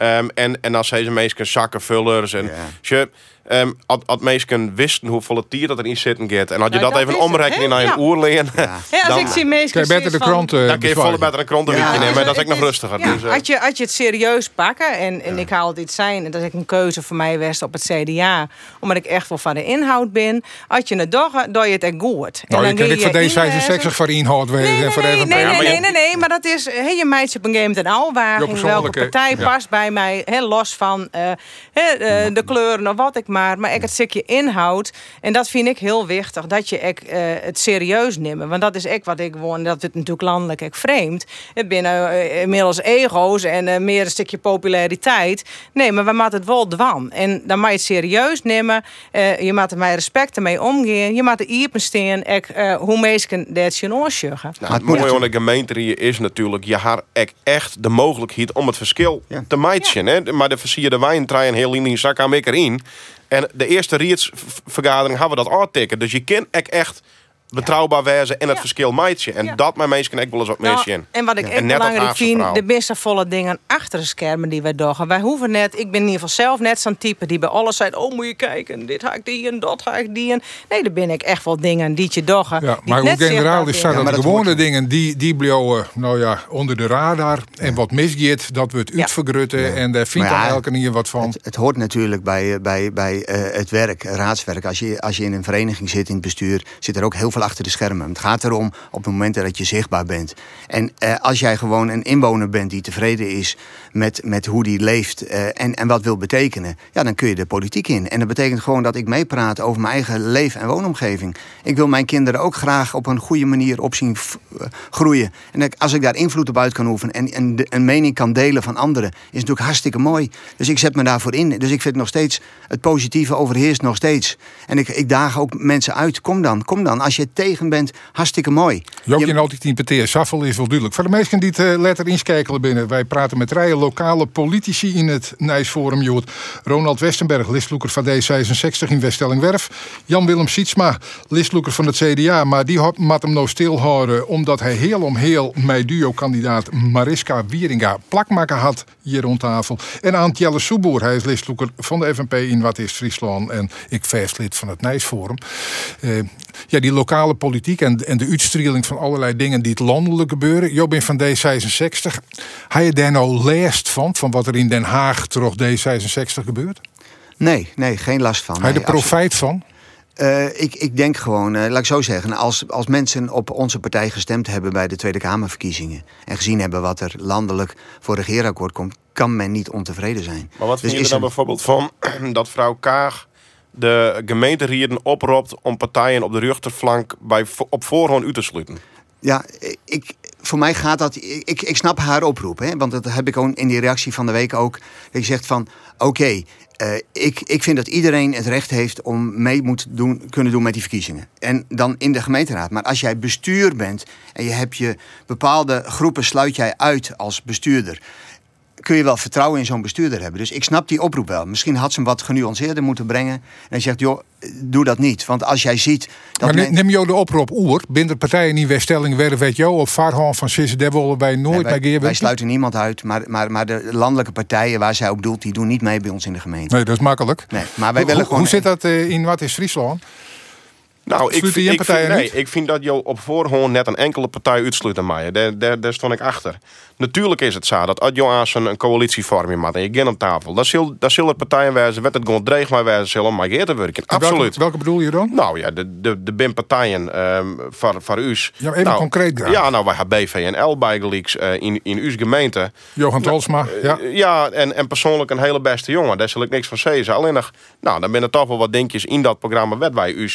Um, en, en als deze mensen zakken, vullers en... Je, Um, had, had mensen wisten hoeveel tier dat erin zitten gaat. En had je nou, dat, even omrekenen naar een oerleen. Ja. ja, als ik zie beter de krant. Uh, dan kun je volle beter een krant ja. nemen. Maar dat is ook nog rustiger. Ja. Dus, uh, had, je, had je het serieus pakken. En, en ik haal dit zijn. En dat is een keuze voor mij west op het CDA. Omdat ik echt wel van de inhoud ben. Had je het doggen, dan je het echt goed. Nou, en dan je kan ik van D66 voor inhoud nee, nee, voor nee, nee, nee, nee, maar dat is. Hey, je meidje op een game ten alwaging. Welke partij past bij mij. Los van de kleuren of wat ik maar. Maar ik het stukje inhoud. En dat vind ik heel wichtig. Dat je ek, uh, het serieus neemt. Want dat is ik wat ik woon. Dat het natuurlijk landelijk ik vreemd. Het binnen uh, inmiddels ego's en uh, meer een stukje populariteit. Nee, maar we moeten het wel dwan. En dan moet je het serieus nemen. je moet er met respect mee omgaan. Je moet er iepen steen. Ik, hoe mensen dat je oorsjuggen. Nou, het mooie aan de gemeente is natuurlijk. Je haar echt de mogelijkheid om het verschil ja. te matchen. Ja. Maar de versierde wijn draaien heel in die zak aan erin. En de eerste riedsvergadering hebben we dat aantikken. Dus je kent echt betrouwbaar wezen en het verschil meidje. En dat mijn mensen echt wel eens wat nou, meer En wat ik echt belangrijk vind, de beste volle dingen achter de schermen die wij doen. Wij hoeven net, ik ben in ieder geval zelf net zo'n type die bij alles zei, oh moet je kijken, dit ga ik die en dat ga ik die en. Nee, daar ben ik echt wel dingen die je doggen. Ja, maar hoe generaal is dat, ja, de gewone dingen die, die blijven, nou ja, onder de radar. En wat misgeet, dat we het uitvergrutten en daar vindt dan elke keer wat van. Het, het, hoort natuurlijk bij, bij, bij uh, het werk, raadswerk. Als je, als je in een vereniging zit in het bestuur, zit er ook heel veel achter de schermen. Het gaat erom op het moment dat je zichtbaar bent. En eh, als jij gewoon een inwoner bent die tevreden is met, met hoe die leeft eh, en, en wat wil betekenen, ja, dan kun je de politiek in. En dat betekent gewoon dat ik meepraat over mijn eigen leef- en woonomgeving. Ik wil mijn kinderen ook graag op een goede manier op zien eh, groeien. En als ik daar invloed op uit kan oefenen en, en een mening kan delen van anderen, is natuurlijk hartstikke mooi. Dus ik zet me daarvoor in. Dus ik vind nog steeds, het positieve overheerst nog steeds. En ik, ik daag ook mensen uit, kom dan, kom dan. Als je tegen bent, hartstikke mooi. Jookje je... altijd interpreteer, Saffel is wel duidelijk. Voor de meesten die het uh, letter inschakelen binnen, wij praten met rijen lokale politici in het Nijsforum. Jood Ronald Westenberg, listloeker van D66 in Weststellingwerf. Jan-Willem Sietsma, listloeker van het CDA, maar die had hem nou stilhouden omdat hij heel om heel mijn duo-kandidaat Mariska Wieringa plakmaker had hier rond tafel. En Antjelle Soeboer, hij is listloeker van de FNP in Wat is Friesland en ik lid van het Nijsforum. Uh, ja, die lokale politiek en, en de uitstrieling van allerlei dingen die het landelijk gebeuren. Jo ben van D66. Heb je daar nou last van, van wat er in Den Haag terug D66 gebeurt? Nee, nee, geen last van. Heb je er profijt van? Uh, ik, ik denk gewoon, uh, laat ik zo zeggen, als, als mensen op onze partij gestemd hebben bij de Tweede Kamerverkiezingen en gezien hebben wat er landelijk voor regeerakkoord komt, kan men niet ontevreden zijn. Maar wat dus vind je er dan bijvoorbeeld van dat vrouw Kaag de gemeente oproept om partijen op de rechterflank bij, op voorhand uit te sluiten? Ja, ik, voor mij gaat dat. Ik, ik snap haar oproep, hè, want dat heb ik ook in die reactie van de week ook. Ik zeg van: oké, uh, ik, ik vind dat iedereen het recht heeft om mee moet doen, kunnen doen met die verkiezingen. En dan in de gemeenteraad. Maar als jij bestuur bent en je hebt je bepaalde groepen sluit jij uit als bestuurder kun je wel vertrouwen in zo'n bestuurder hebben. Dus ik snap die oproep wel. Misschien had ze hem wat genuanceerder moeten brengen. En hij zegt, joh, doe dat niet. Want als jij ziet... Dat maar neem jou de oproep oer. Binnen partijen in Weststelling werden weet jou op Vaarhan van Sisse, daar willen wij nooit nee, wij, Wij sluiten niemand uit. Maar, maar, maar de landelijke partijen waar zij op doelt, die doen niet mee bij ons in de gemeente. Nee, dat is makkelijk. Nee, maar wij willen gewoon... Hoe zit dat eh, in wat is Friesland? Nou, ik, vind- ik, vind, nee, ik vind dat je op voorhand net een enkele partij uitsluit aan mij. Daar, daar, daar stond ik achter. Natuurlijk is het zo dat als je een coalitievorming maakt en je gaat aan tafel, dan zullen dan zullen partijen wijzen, werd het gewoon dreig maar wijzen, zullen maar te werken. Absoluut. Welke, welke bedoel je dan? Nou ja, de, de, de bin partijen ehm voor, voor u. Ja, even nou, concreet graag. Ja, nou, wij hebben BVNL bijgeleaks eh in, in uw gemeente. Johan Tolsma, ja. Eh, Ja, en, en persoonlijk een hele beste jongen. Daar zal ik niks van zeggen. Alleen nog, nou, dan ben er toch wel wat dingetjes in dat programma wat wij u,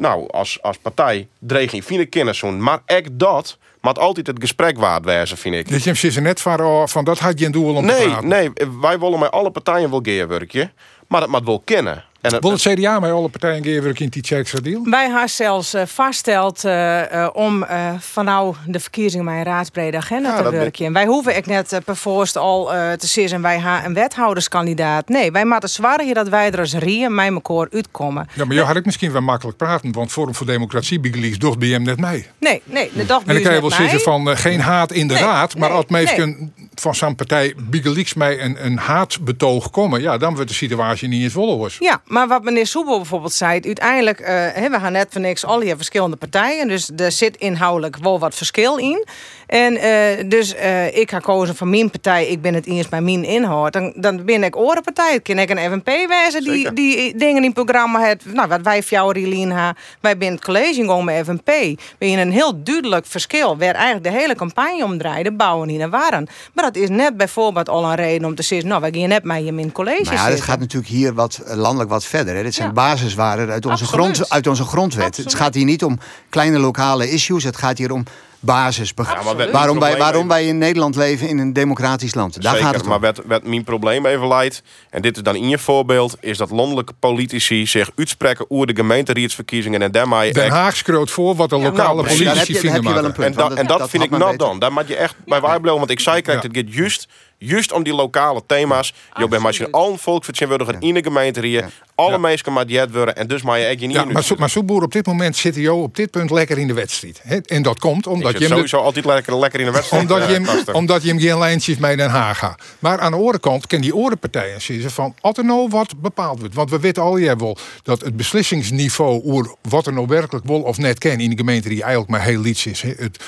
nou, als, als partij dreig in fine kennis doen. Maar echt dat, maar altijd het gesprek waard wezen, vind ik. Dus je hebt er net van, oh, van dat had je een doel om te Nee, praten. nee, wij willen met alle partijen wel geerwerkje, maar dat moet wel kennen. En het, Wil het CDA met alle partijen geven in die deal? Wij hebben zelfs eh, vaststeld eh, eh, om eh van nou de verkiezingen mijn raadsbrede agenda Ja, te werken. En wij hoeven ik net per voorst al eh, te zeggen wij hebben een wethouderskandidaat. Nee, wij moeten zwaar hier dat wij er als rieën mij elkaar uitkomen. Ja, maar jou had ik misschien wel makkelijk praten, want Forum voor Democratie Bigelies docht bij hem net mee. Nee, nee, de dag En dan kan je wel zeggen van geen haat in de Nee, raad, maar nee, als mensen van zo'n partij Bigelies mij een, een haatbetoog komen, ja, dan wordt de situatie niet eens volle was. Ja, maar wat meneer Soebel bijvoorbeeld zei, uiteindelijk, hè, we gaan net voor niks al die verschillende partijen, dus er zit inhoudelijk wel wat verschil in. En eh, dus eh, ik ga kozen van mijn partij, ik ben het eens bij mijn inhoud. Dan, dan ben ik orenpartij, dan kan ik een FNP wijzen die, Zeker. die dingen in het programma heeft. Nou, wat wij jou, Rielien, ha, wij zijn het college gewoon met FNP. We hebben een heel duidelijk verschil, waar eigenlijk de hele campagne om draaide, bouwen in en waren. Maar dat is net bijvoorbeeld al een reden om te zeggen, nou, wij gaan net met je in het college Maar ja, dat gaat natuurlijk hier wat eh, landelijk wat verder. Hè. Dit zijn Ja. basiswaarden uit onze, Absoluut. grond, uit onze grondwet. Absoluut. Het gaat hier niet om kleine lokale issues. Het gaat hier om basisbegrippen. Ja, waarom, wij, waarom wij in Nederland leven in een democratisch land. Daar Zeker, gaat het om. maar wat, wat mijn probleem even leidt, en dit is dan in je voorbeeld, is dat landelijke politici zich uitspreken over de gemeenteraadsverkiezingen en daarmee Den Haag schreeuwt voor wat de Ja, lokale nou, politici heb je, dan heb vinden je wel een maken. punt. En, en dat, vind ik weten. dan. Daar moet je echt bij waar blijven. Want ik zei, kijk, Ja. het gaat juist, juist om die lokale thema's. Je bent maar Absoluut. al een volksvertegenwoordiger in de gemeente hier. Alle Ja. mensen maar die worden. En dus maar je echt je niet Ja, maar, Soe- maar Soeboer, op dit moment zit hij op dit punt lekker in de wedstrijd. hè. En dat komt omdat je hem de- sowieso altijd lekker, lekker in de wedstrijd. Omdat je, eh, hem, Kaster. omdat je hem geen lijntjes mee Den Haag gaat. Maar aan de andere kant kan die orenpartijen zeggen van... als er nou wat bepaald wordt. Want we weten al jij wel dat het beslissingsniveau... oer wat er nou werkelijk wel of net kan in de gemeente... die eigenlijk maar heel iets is. Het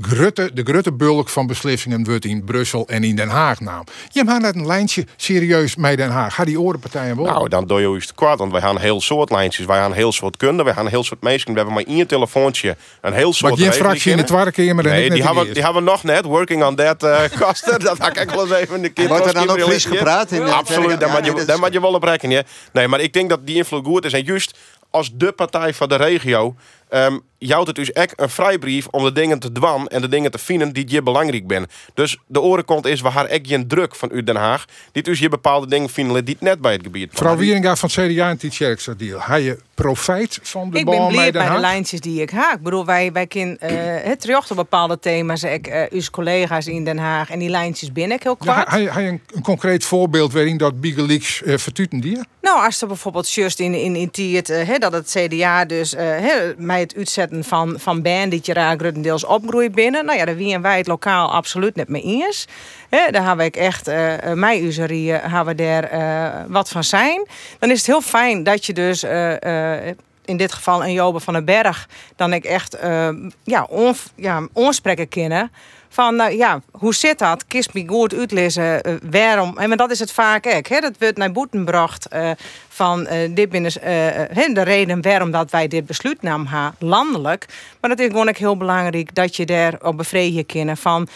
grutte, de grutte bulk van beslissingen wordt in Brussel en in Den Haag naam. Je hebt net een lijntje serieus met Den Haag. Ga die orenpartijen wel. Nou, dan doe je juist kwaad. Want wij gaan heel soort lijntjes. Wij gaan heel soort kunde. Wij gaan heel soort mensen. We hebben maar één telefoontje. Een heel soort maar regeling fractie in de. Tweede Kamer en Nee, die hebben, die hebben we nog net. Working on that, Kaster. dat ga ik wel eens even in de kind. Wordt er dan ook Fries gepraat? In de Absoluut, daar Kamer? moet Ja, je, moet je wel op rekenen. Nee, maar ik denk dat die invloed goed is. En juist als de partij van de regio... ehm jouwt het dus echt een vrijbrief om de dingen te dwan en de dingen te vinden die je belangrijk zijn. Dus de orenkant is, we haar echt een druk van u Den Haag. Die dus je bepaalde dingen vinden die net bij het gebied. Mevrouw Wieringa van het CDA en Tiet deal. Ga je profijt van de Ik bal ben met blij Den bij de lijntjes die ik haak. Ik bedoel, wij, wij kunnen uh, het terug op bepaalde thema's. Ik, uh, uw collega's in Den Haag. En die lijntjes ben ik heel Ja, kwart. Heb je een, een concreet voorbeeld waarin dat Bigeleaks uh, vertuten die? Nou, als er bijvoorbeeld just in, in, in uh, dat het CDA dus uh, he, mij het uitzetten van, van band die je raar grotendeels opgroeit binnen. Nou ja, daar wie en wij het lokaal absoluut net mee eens. He, daar hebben ik echt, uh, mij userie, hebben we daar uh, wat van zijn. Dan is het heel fijn dat je dus in dit geval een Jobe van den Berg, dan ik echt ja, on, ja, onspreken kennen. Van nou ja, hoe zit dat? Kist me goed uitlezen waarom. En dat is het vaak ook. Hè? Dat wordt naar boeten gebracht van uh, dit binnen de reden waarom dat wij dit besluit namen landelijk. Maar dat is gewoon ook heel belangrijk dat je daar op bevredigen kunnen van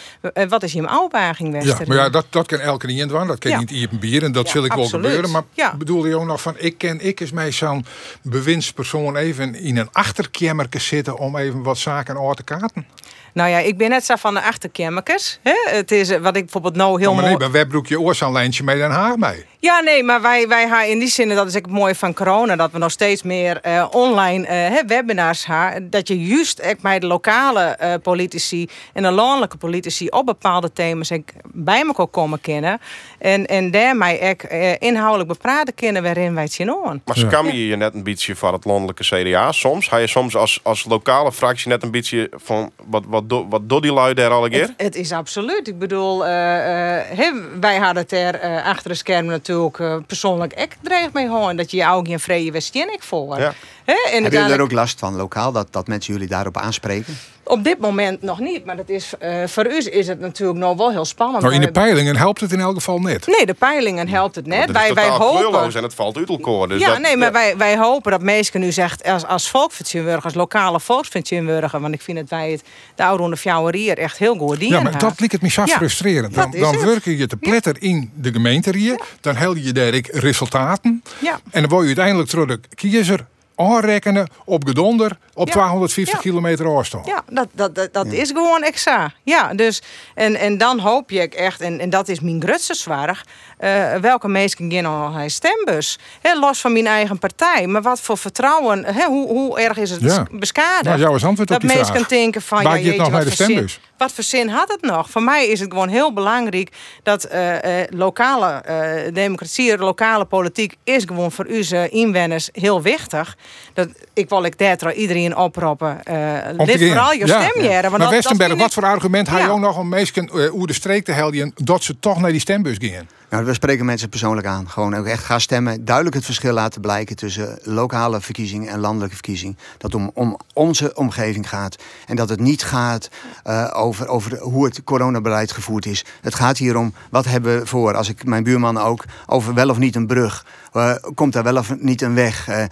wat is je uitdaging Ja, maar ja, dat, dat kan elke niet doen. Dat kan Ja. niet een bier en dat Ja, zal ik absoluut. wel gebeuren. Maar Ja. bedoel je ook nog van, ik ken ik is mij zo'n bewindspersoon even in een achterkamerke zitten om even wat zaken aan te kaarten. Nou ja, ik ben net zo van de achterkamerkes. hè. Het is eh, wat ik bijvoorbeeld nou heel maar nee, bij Webbroekje oorzaanlijntje met Den Haag mee. Ja, nee, maar wij, wij gaan in die zin, dat is ook het mooie van corona, dat we nog steeds meer eh, online eh, hè, webinars hebben. Dat je juist echt bij de lokale eh, politici en de landelijke politici op bepaalde thema's ook bij elkaar komen kennen. En, en daarmee ook eh, inhoudelijk bepraten kunnen waarin wij het zien aan. Maar ze kan je je net een beetje van het landelijke CDA. Soms ga je soms als, als lokale fractie net een beetje van wat, wat, do, wat doet die lui daar al een keer? Het, het is absoluut. Ik bedoel, eh, eh, hè, wij hadden het er eh, achter de schermen natuurlijk eh, persoonlijk echt dreig mee houden. Dat je je ook geen vrije ik voor. Ja. Hè, Hè? En Hebben jullie er ook last van lokaal, dat, dat mensen jullie daarop aanspreken? Op dit moment nog niet, maar dat is, eh, voor u is het natuurlijk nog wel heel spannend. Nou, in de peilingen helpt het in elk geval net. Nee, de peilingen helpt het net. Wij, wij hopen. en het valt uit elkaar. Dus ja, dat- nee, maar ja. wij, wij hopen dat mensen nu zegt als, als volksvertegenwoordiger, als lokale volksvertegenwoordiger, want ik vind dat wij het de oude Ronde Fjouwerier echt heel goed dienen. Ja, maar dat lijkt het me zo Ja, frustrerend. Dan, dan het. werk je te pletter in de gemeente hier. Dan hel je daar ik resultaten. Ja. En dan word je uiteindelijk terug de kiezer aanrekenen op gedonder op Ja. 250 Ja. kilometer afstand. Ja, dat, dat, dat, dat is gewoon exa. Ja, dus, en, en dan hoop je echt, en, en dat is mijn grootste zwaar, eh, welke mensen gaan al hij stembus. Hè, los van mijn eigen partij. Maar wat voor vertrouwen, hè, hoe, hoe erg is het Ja. beschadigd? Nou, jouw is antwoord dat op die mensen vraag. denken van, Waar ja, gaat nog jeetje, naar de stembus? Wat voor zin had het nog? Voor mij is het gewoon heel belangrijk dat eh, eh, lokale eh, democratie, lokale politiek is gewoon voor onze inwoners heel wichtig. Dat, ik wil ik daar iedereen oproepen. Om te lid vooral je Ja. stem jaren, want Maar dat- Westenberg, wat voor argument had je Ja. ook nog om mensen uh, oer de streek te helden dat ze toch naar die stembus gingen? We spreken mensen persoonlijk aan. Gewoon ook echt gaan stemmen. Duidelijk het verschil laten blijken tussen lokale verkiezingen en landelijke verkiezing. Dat het om, om onze omgeving gaat. En dat het niet gaat eh, over, over hoe het coronabeleid gevoerd is. Het gaat hier om wat hebben we voor. Als ik mijn buurman ook over wel of niet een brug. Eh, komt daar wel of niet een weg? eh,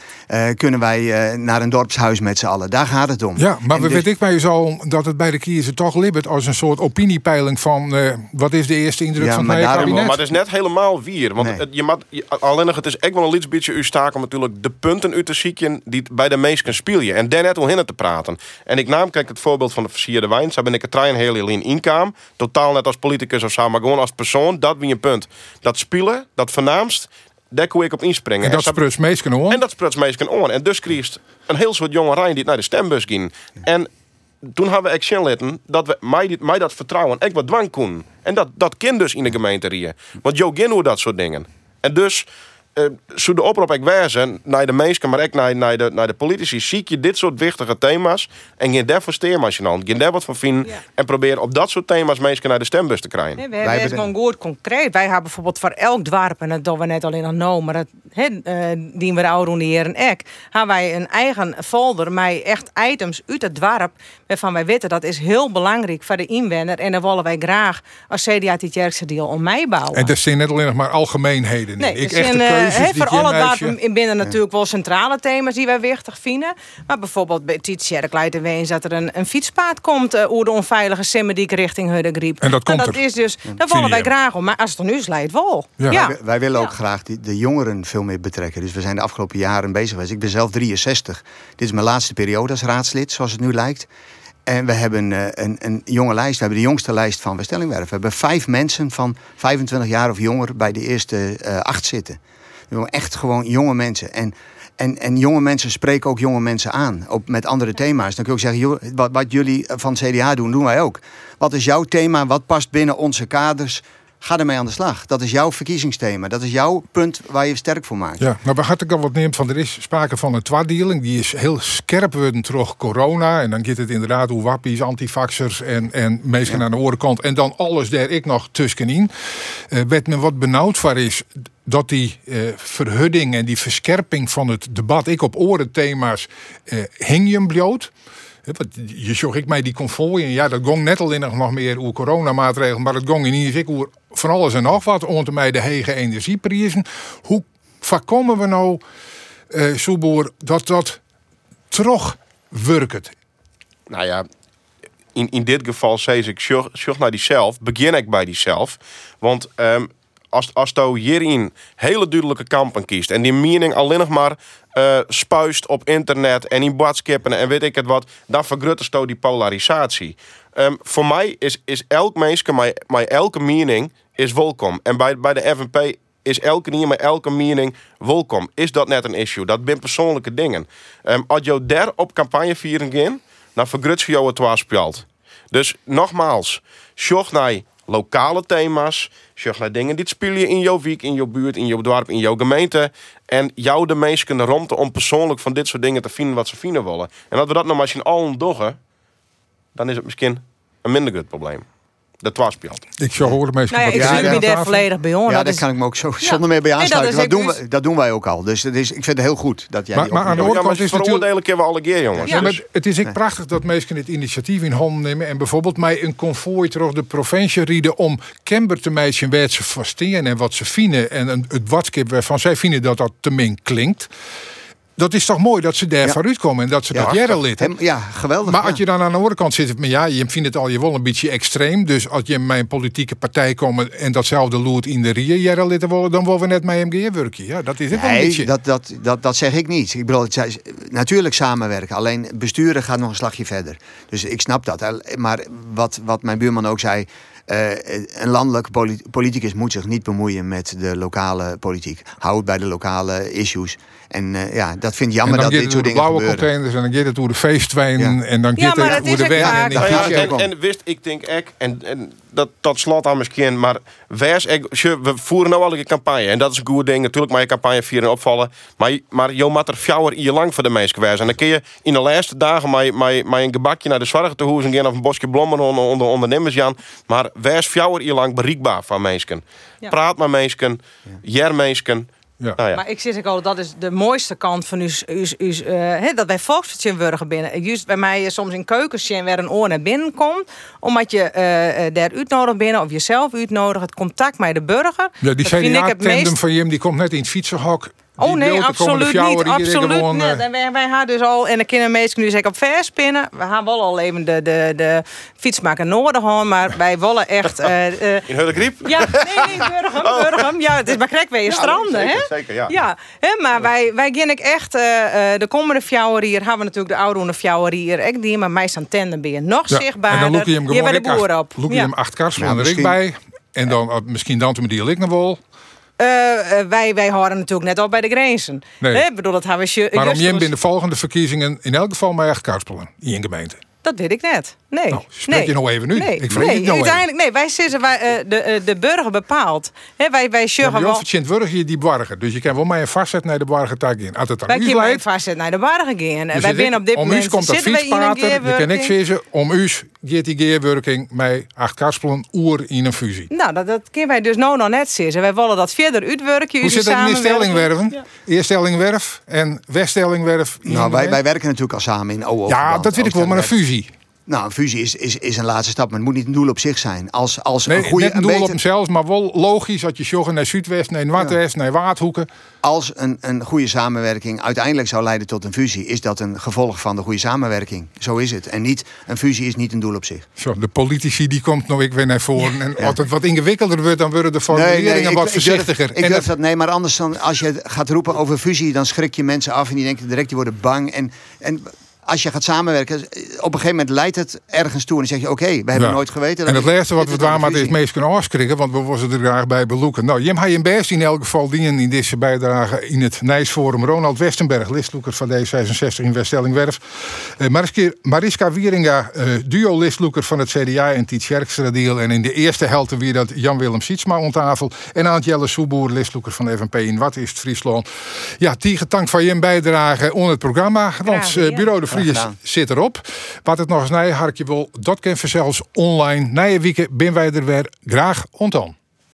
eh, kunnen wij eh, naar een dorpshuis met z'n allen? Daar gaat het om. Ja, maar En we dus- weet ik bij zo dat het bij de kiezer toch libbert als een soort opiniepeiling van eh, wat is de eerste indruk Ja, van het maar nieuwe daarom- Maar, kabinet. maar het is net helemaal wier. Want Nee. het, je mag, je- alleen nog, het is echt wel een liets beetje uw staak om natuurlijk de punten uit te zieken die het bij de meesten spelen. En daar net al hinnen te praten. En ik naam kijk het voorbeeld van de versierde wijn. Daar ben ik het trein heel heel in inkwam. Totaal net als politicus of zo, maar gewoon als persoon. Dat wie een punt. Dat spelen, dat vernaamst, daar kon ik op inspringen. En dat spruts meestal om. en dat spruts meestal on. En dus kreeg een heel soort jonge rijn die naar de stembus ging. En toen hadden we action litten dat we mij, dit- mij dat vertrouwen echt wat dwang kon. En dat, dat kind dus in de gemeente hier. Want Jo gin dat soort dingen. En dus eh zou de oproep ik wezen naar de mensen, maar ook naar, naar, de, naar de politici. Zie je dit soort wichtige thema's en geen daarvoor aan. Geen daar wat van vinden. Ja. En probeer op dat soort thema's mensen naar de stembus te krijgen. Nee, we Wij hebben het gewoon goed concreet. Wij hebben bijvoorbeeld voor elk dorp, en dat doen we net alleen al nou, maar dat he, eh, die we de oude heren ek, hebben wij een eigen folder met echt items uit het dorp, waarvan wij weten dat is heel belangrijk voor de inwoner en daar willen wij graag als CDA dit jerkse deel om mij bouwen. En dat zijn net alleen nog maar algemeenheden. Nee, ik er eh, voor alle in binnen natuurlijk wel centrale thema's die wij wichtig vinden. Maar bijvoorbeeld bij Tietjerk leidt er eens dat er een, een fietspaad komt uh, over de onveilige Simmerdijk richting Huddegriep. En dat Nou, komt dat er. is dus, daar willen wij graag om. Maar als het er nu is, leidt wel. Ja. Ja. Wij, wij willen ook Ja. graag die, de jongeren veel meer betrekken. Dus we zijn de afgelopen jaren bezig geweest. Ik ben zelf 63. Dit is mijn laatste periode als raadslid, zoals het nu lijkt. En we hebben eh, een, een jonge lijst. We hebben de jongste lijst van Westellingwerf. We hebben vijf mensen van 25 jaar of jonger bij de eerste eh, acht zitten. Echt gewoon jonge mensen. En, en, en jonge mensen spreken ook jonge mensen aan op, met andere thema's. Dan kun je ook zeggen, wat, wat jullie van CDA doen, doen wij ook. Wat is jouw thema? Wat past binnen onze kaders? Ga ermee aan de slag. Dat is jouw verkiezingsthema. Dat is jouw punt waar je sterk voor maakt. Ja, maar waar had ik al wat neemt van, er is sprake van een twaardeling. Die is heel scherp worden terug corona. En dan gaat het inderdaad hoe wappies, antifaxers en, en mensen aan de orenkant. En dan alles daar ik nog tussenin. Eh wat me wat benauwd voor is, dat die eh, verhudding en die verskerping van het debat, ik op orenthema's, eh hing je bloot. Je zag ik mij die konvooien. Ja, dat gong net alleen nog meer over coronamaatregelen. Maar het gong in ieder geval van alles en nog wat. Onder mij de hege energieprijzen. Hoe voorkomen we nou, eh Soeboer, dat dat terug werkt? Nou ja, in, in dit geval zei ik, zorg naar die zelf, begin ik bij die zelf. Want ehm, als, als je hierin hele duidelijke kampen kiest en die mening alleen nog maar eh spuist op internet en in badskippen en weet ik het wat, dan vergroot je die polarisatie. Ehm, voor mij is, is elk mens, maar, elke mening is welkom. En bij, bij de FNP is elke niet, maar elke mening welkom. Is dat net een issue? Dat zijn persoonlijke dingen. Ehm, als je daar op campagne vieren ging, dan vergrut je het waarspeelt. Dus nogmaals, zorg naar lokale thema's. Naar dingen die spelen in jouw wijk, in jouw buurt, in jouw dorp, in jouw gemeente. En jou de meesten kunnen romten om persoonlijk van dit soort dingen te vinden wat ze vinden willen. En als we dat nou maar in allen doggen, dan is het misschien een minder groot probleem. De twa speelt. Ik zou horen meestal Nou ja, ik wat daar volledig bij on. Ja, Dat daar is- kan ik me ook zo zonder meer bij Nee, dat aansluiten. dat, doen we, dat doen wij ook al. Dus het is, ik vind het heel goed dat jij Maar- aan de andere kant is natuurlijk... veroordelen kunnen we alle keer, jongens. Ja. Ja, Dus- maar het is ook prachtig dat mensen het initiatief in handen nemen en bijvoorbeeld mij een konvooi terug de provincie rieden om Kember te meisje waar ze verstaan en wat ze vinden en het watskip waarvan zij vinden dat dat te min klinkt. Dat is toch mooi dat ze daar Ja. vooruit komen en dat ze Ja, dat jaren lid. Hem- ja, geweldig. Maar ja. als je dan aan de andere kant zit, maar ja, je vindt het al je wel een beetje extreem. Dus als je in mijn politieke partij komt en datzelfde loert in de Rie jaren lid worden, dan worden we net met MG werken. Ja, dat is het wel een Nee, beetje. dat, dat, dat, dat zeg ik niet. Ik bedoel, het natuurlijk samenwerken. Alleen besturen gaat nog een slagje verder. Dus ik snap dat. Maar wat, wat mijn buurman ook zei. Eh, een landelijke poli- politicus moet zich niet bemoeien met de lokale politiek. Hou het bij de lokale issues. En eh, ja, dat vind ik en jammer dan dat dit het door soort de dingen blauwe gebeuren. containers en dan gaat het door de feestwijnen Ja. en dan Ja, gaat maar het dat door de weg en de ja, en, en wist, ik denk ek, en, en dat tot slot aan misschien, maar wees je- we voeren nou al een campagne en dat is een goede ding. Natuurlijk maar je campagne vieren opvallen, maar, je- maar je moet er fjouwer hier lang voor de mensen. En dan kun je in de laatste dagen maar, maar, maar een gebakje naar de zorg te hoezen gaan of een bosje blommen onder, onder ondernemers Jan, maar wees fjouwer hier lang bereikbaar van mensen. Ja. Praat met mensen, jer mensen. Ja. Nou ja. Maar ik zeg ook al, dat is de mooiste kant van uw, uw, uw, eh, hè, dat wij volksvertegenwoordiger binnen. Juist bij mij is soms in keukens zien waar een oor naar binnen komt, omdat je eh, eh, daar uitnodigt binnen of jezelf uitnodigt, het contact met de burger. Ja, die Dat vind ik het CDA-tandem meest- van Jim die komt net in het fietsenhok. Oh nee, de absoluut fjouwer niet. hier Absoluut gewoon, niet. eh, En wij, wij hadden dus al, en de kindermeester nu zeg ik op vers spinnen. We gaan wel al even de, de, de fietsmaker noorden gaan, maar wij willen echt. eh, eh, In Hullegriep? ja, nee, nee, Burgum, Burgum. Ja, het is maar krek weer je stranden, zeker, hè? zeker, ja. Ja, hè, maar wij, wij gaan ik echt, eh, eh, de komende fjouwerier hebben we natuurlijk de oude fjouwerier. Ik die, maar mij staan tanden ben je nog Ja, zichtbaarder. En dan je hem Hier gewoon bij de boer op. look je Ja. hem acht kars Ja, van er ik misschien- bij. En dan eh, misschien dan te die ik nog wel. Eh, eh, wij, wij horen natuurlijk net al bij de grenzen. Nee. Hè, ik bedoel, dat hebben we... Maar om als- binnen de volgende verkiezingen in elk geval mij echt karspelen in een gemeente. Dat weet ik net. Nee. Nou, spreek nee. je nou even nu? Nee, Ik nee. het nou uiteindelijk, nee, wij zitten, wij, eh, de, de burger bepaalt. Hè, wij wij Ja, sjuggen maar wel. je je die bargen. Dus je kan wel mij een vastzet naar de bargen tak in. Als het Wij aan u kunnen leidt. vast naar de bargen gaan. Dus wij ik- op dit om moment u komt dat wij fietspater. Je kan ik geerwerking. zeggen, om u gaat die geerwerking mij acht karspelen oer in een fusie. Nou, dat, dat kunnen wij dus nou nog net zeggen. Wij willen dat verder uitwerken. Hoe zit het in stellingwerven? Eerst stellingwerf en weststellingwerf. in Nou, wij, wij gemeente? werken natuurlijk al samen in OO. Ja, dat weet ik wel, maar een fusie. Nou, een fusie is, is, is een laatste stap, maar het moet niet een doel op zich zijn. Als, als Nee, een goede, net een doel beter- op hemzelf, maar wel logisch dat je joggen naar Zuidwest, naar Noordwest, naar Waardhoeken. als een, een goede samenwerking uiteindelijk zou leiden tot een fusie, is dat een gevolg van de goede samenwerking. Zo is het. En niet, een fusie is niet een doel op zich. Zo, de politici die komt nog ik weer naar voren. En als het wat ingewikkelder wordt, dan worden de formuleringen wat ik voorzichtiger. Ik durf dat, nee, maar anders dan als je gaat roepen over fusie, dan schrik je mensen af en die denken direct, die worden bang. En, en als je gaat samenwerken, op een gegeven moment leidt het ergens toe en dan zeg je, oké, we hebben Ja. nooit geweten. En het laatste wat we is daar maar fusie. meest kunnen afschrikken, want we worden er graag bij beloeken. Nou, Jim je best in elk geval dienen in deze bijdrage in het Nijsforum. Ronald Westenberg, listloeker van D66 in Weststellingwerf. Eh, Mariska, Mariska Wieringa, eh, duo-listloeker van het CDA en Tiet Sjerkstra-deal. En in de eerste helte weer dat Jan-Willem Sietsma om tafel. En Aantjelle Soeboer, listloeker van FNP in Wat is het Friesland. Ja, die getankt van je bijdrage onder het programma. Want eh. Bureau de Zit erop. Wat het nog eens nij harkje wil, dat kan zelfs online. Na je weekend ben wij er weer graag ontan.